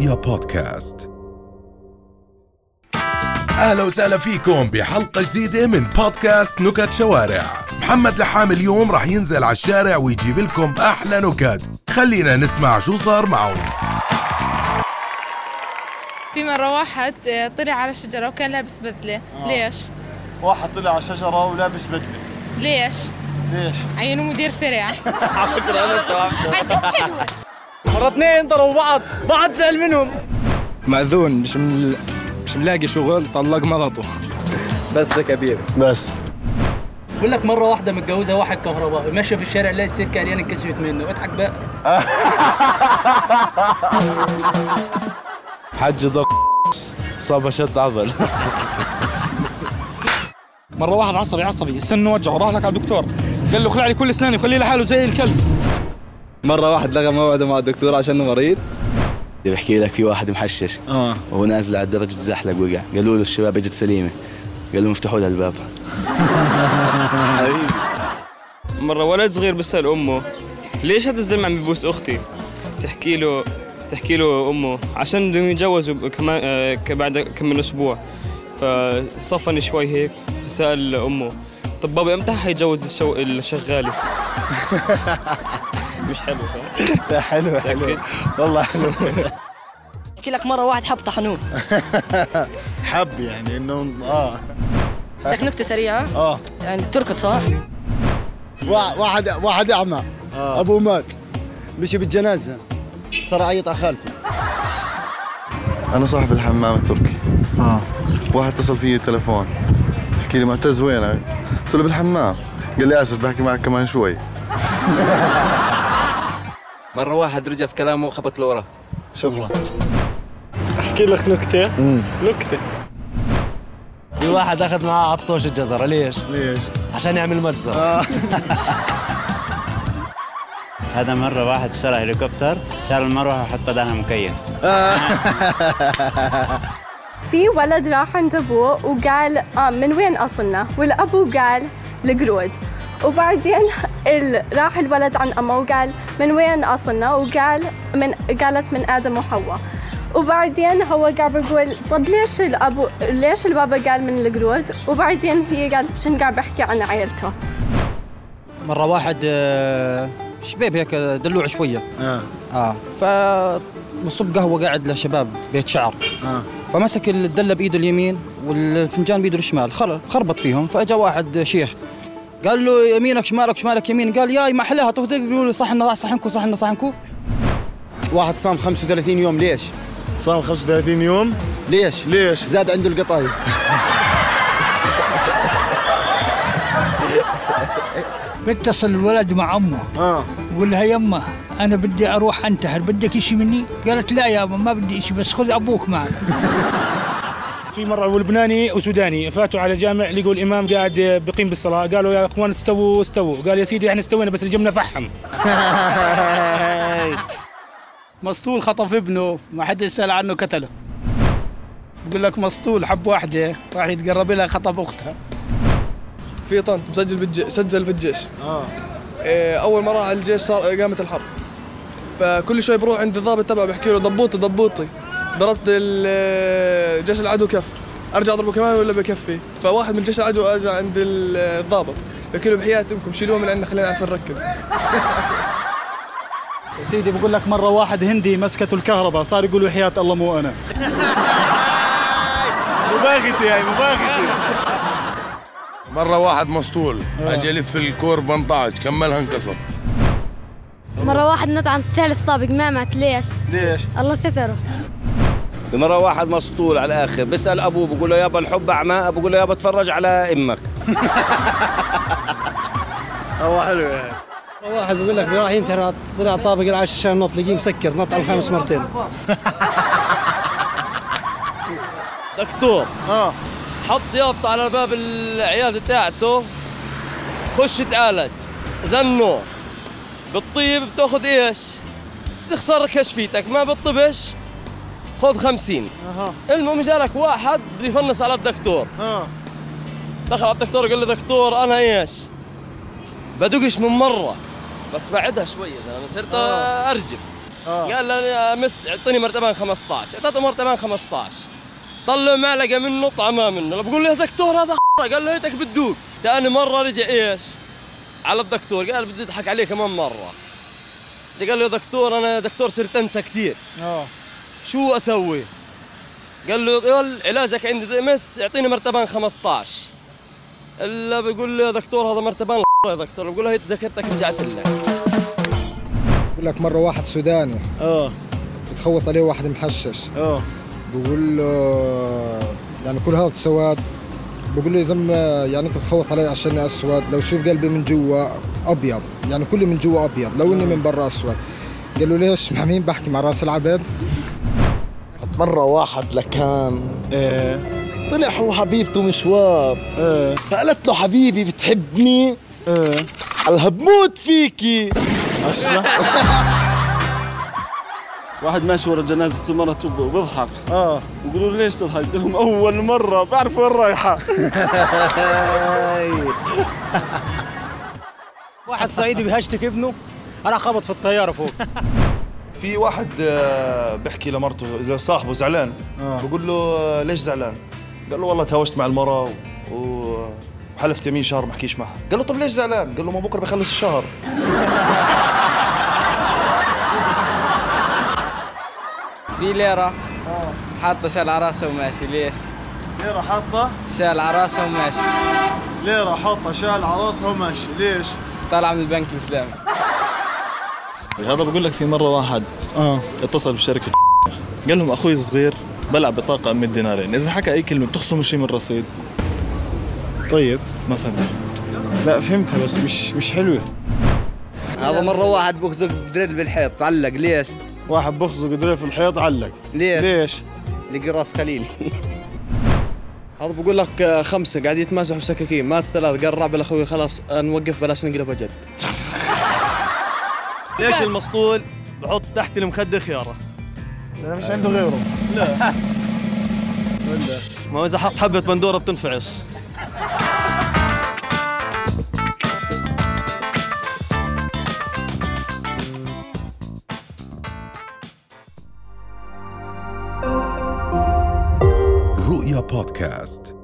رؤيا بودكاست. أهلا وسهلا فيكم بحلقة جديدة من بودكاست نكت شوارع. محمد لحام اليوم راح ينزل على الشارع ويجيب لكم أحلى نكت. خلينا نسمع شو صار معه في مرة واحد آه، طلع على شجرة وكان لابس بدلة. ليش؟ واحد طلع على شجرة ولابس بدلة. ليش؟ ليش؟ عينه مدير فرع. مرة اثنين ضربوا بعض بعض زعل منهم. مأذون مش مل... مش ملاقي شغل طلق مرته بس كبير. بس. بقول لك مرة واحدة متجوزة واحد كهربائي ماشية في الشارع لقى السكة عريان انكسفت منه. اضحك بقى. حج ضر صاب شد عضل. مرة واحد عصبي عصبي. سنه وجعه راح لك على الدكتور. قال له خلع لي كل اسناني وخليه لحاله زي الكلب. مرة واحد لغى موعده مع الدكتور عشانه مريض. بحكي لك في واحد محشش. آه. وهو نازل على الدرج تزحلق وقع. قالوا له الشباب اجت سليمة. قال لهم افتحوا لها الباب. حبيبي. مرة ولد صغير بيسأل أمه ليش هذا الزلمة عم ببوس أختي؟ تحكي له تحكي له أمه عشان بدهم يتجوزوا كمان آه، بعد كم من أسبوع. فصفن شوي هيك فسأل أمه طب بابا إمتى حيتجوز الشو... مش حلو صح؟ لا حلو حلو؟ والله حلو. احكي لك مرة واحد حب طحنون حب يعني إنه آه. لك نكته سريعه آه. يعني تركض صح؟ واحد واحد أعمى. أبوه مات. مشي بالجنازة. صار يعيط على خالته. أنا صاحب الحمام التركي. آه. واحد اتصل فيي تليفون بحكي لي معتز وينك؟ قلت له بالحمام. قال لي آسف بحكي معك كمان شوي. مرة واحد رجع في كلامه وخبط لورا. شكرا أحكي لك نكتة. نكتة. في واحد أخذ معاه عطوش الجزره ليش؟ ليش؟ عشان يعمل مجزره هذا مرة واحد اشترى هليكوبتر شال المروحة وحط بدلها مكيف في ولد راح عند أبوه وقال آه من وين أصلنا؟ والأبو قال القرود. وبعدين. راح الولد عن أمه وقال من وين أصلنا؟ وقال من قالت من آدم وحواء. وبعدين هو قاعد بيقول طب ليش الأبو ليش البابا قال من القرود؟ وبعدين هي قالت عشان قاعد بحكي عن عيلته. مرة واحد آه، شباب هيك دلوع شوية. آه. آه ف بصب قهوة قاعد لشباب بيت شعر. آه. فمسك الدلة بإيده اليمين والفنجان بإيده الشمال خر- خربط فيهم فأجا واحد شيخ قال له يمينك شمالك شمالك يمين قال ياي ما حلاها تو تقولوا لي صحنا صحنكم صحنا صحنكم واحد صام 35 يوم ليش؟ صام 35 يوم ليش؟ ليش؟ زاد عنده القطايف بيتصل الولد مع أمه آه بقول لها يمه أنا بدي أروح أنتحر بدك شيء مني؟ قالت لا يابا ما بدي شيء بس خذ أبوك معك في مرة لبناني وسوداني. فاتوا على جامع لقوا الإمام قاعد بقيم بالصلاة. قالوا يا إخوان استووا استووا. قال يا سيدي إحنا استوينا بس اللي جبنا فحم. مسطول خطف ابنه ما حد يسأل عنه قتله. بقول لك مسطول حب واحدة راح يتقرب لها خطف أختها. في طن مسجل بالجيش سجل في الجيش. آه أول ما راح على الجيش صار قامت الحرب. فكل شوي بروح عند الضابط تبعه بحكي له ضبوطي ضبوطي. ضربت ال- جيش العدو كف. أرجع أضربه كمان ولا بكفي؟ فواحد من جيش العدو اجى عند ال- الضابط. بحكي له بحياة أمكم شيلوه من عندنا خلينا نعرف نركز. يا سيدي بقول لك مرة واحد هندي مسكته الكهرباء صار يقول وحياة الله مو أنا. مباغتي هاي مباغتي مرة واحد مسطول اجى يلف الكور 18 كملها انكسر. مرة واحد نط عن ثالث طابق ما مات ليش؟ ليش؟ الله ستره. مرة واحد مسطول على الآخر بيسأل أبوه بقول له يابا الحب أعمى؟ بقول له يابا اتفرج على أمك. هو حلو يعني. واحد بيقول لك راح ينتحر طلع طابق العاشر عشان نط لقيه مسكر نط على الخامس مرتين. دكتور آه. حط يافطة على باب العيادة تاعته خش تعالج زنو بالطيب بتاخذ إيش؟ تخسر كشفيتك ما بتطبش خذ خمسين. أها. المهم جالك واحد بده يفنص على الدكتور. آه دخل على الدكتور قال له دكتور أنا إيش؟ بدقش من مرة. بس بعدها شوي يا زلمه صرت أرجف. قال له يا مس اعطيني مرتبان 15 اعطيته مرتبان 15 طلع معلقة منه طعمها منه. بقول له يا دكتور هذا قال له هيتك بتدوق. ثاني مرة رجع إيش؟ على الدكتور. قال بدي أضحك عليه كمان مرة. قال له يا دكتور أنا دكتور صرت أنسى كثير. آه. شو أسوي؟ قال له قال علاجك عندي مس اعطيني مرتبان 15 إلا بيقول له يا دكتور هذا مرتبان يا دكتور. بقول له هي ذكرتك رجعت لك. بقول لك مرة واحد سوداني. آه. بتخوف عليه واحد محشش. آه. بقول له يعني كل هذا السواد بقول له يا زلمة يعني أنت بتخوف علي عشان أسود؟ لو شوف قلبي من جوا أبيض يعني كله من جوا أبيض لو اني من برا أسود. قال له ليش؟ مع مين بحكي؟ مع رأس العبد؟ مرة واحد لكان. إيه. طلع هو حبيبته مشوار إيه. فقالت له حبيبي بتحبني؟ إيه. قالها بموت فيكي. اشرح واحد ماشي ورا جنازة مرته وبيضحك. آه. بيقولوا له ليش تضحك؟ قال لهم أول مرة. بعرف وين رايحة. واحد صعيدي بيهشتك ابنه أنا خبط في الطيارة فوق. في واحد آه، بيحكي لمرته إذا صاحبه زعلان بقول له آه، ليش زعلان؟ قال له والله تهاوشت مع المرأة و- وحلفت يمين شهر ما احكيش معها قال له طب ليش زعلان؟ قال له ما بكرة بخلص الشهر في ليرة حاطة شال على راسها وماشي ليش؟ ليرة حاطة شال على راسها وماشي ليرة حاطة شال على راسها وماشي ليش؟ طالعة من البنك الإسلامي هذا بقول لك في مرة واحد آه. اتصل بشركة قال لهم أخوي صغير بلع بطاقة 100 دينارين. إذا حكى أي كلمة بتخصموا شيء من الرصيد طيب. ما فهمت لا فهمتها بس مش مش حلوة. هذا مرة واحد بخزق دريل بالحيط علق. ليش؟ واحد بخزق دريل في الحيط علق. ليش؟ ليش؟ لقي راس خليل. هذا بقول لك آه، خمسة قاعد يتمازحوا بسكاكين. مات ثلاث قال الرابع لاخوي خلاص آه، نوقف بلاش نقلب جد ليش المسطول بحط تحت المخدة خياره؟ مش عنده غيره. لا. ما هو إذا حط حبة بندورة بتنفعص رؤيا بودكاست.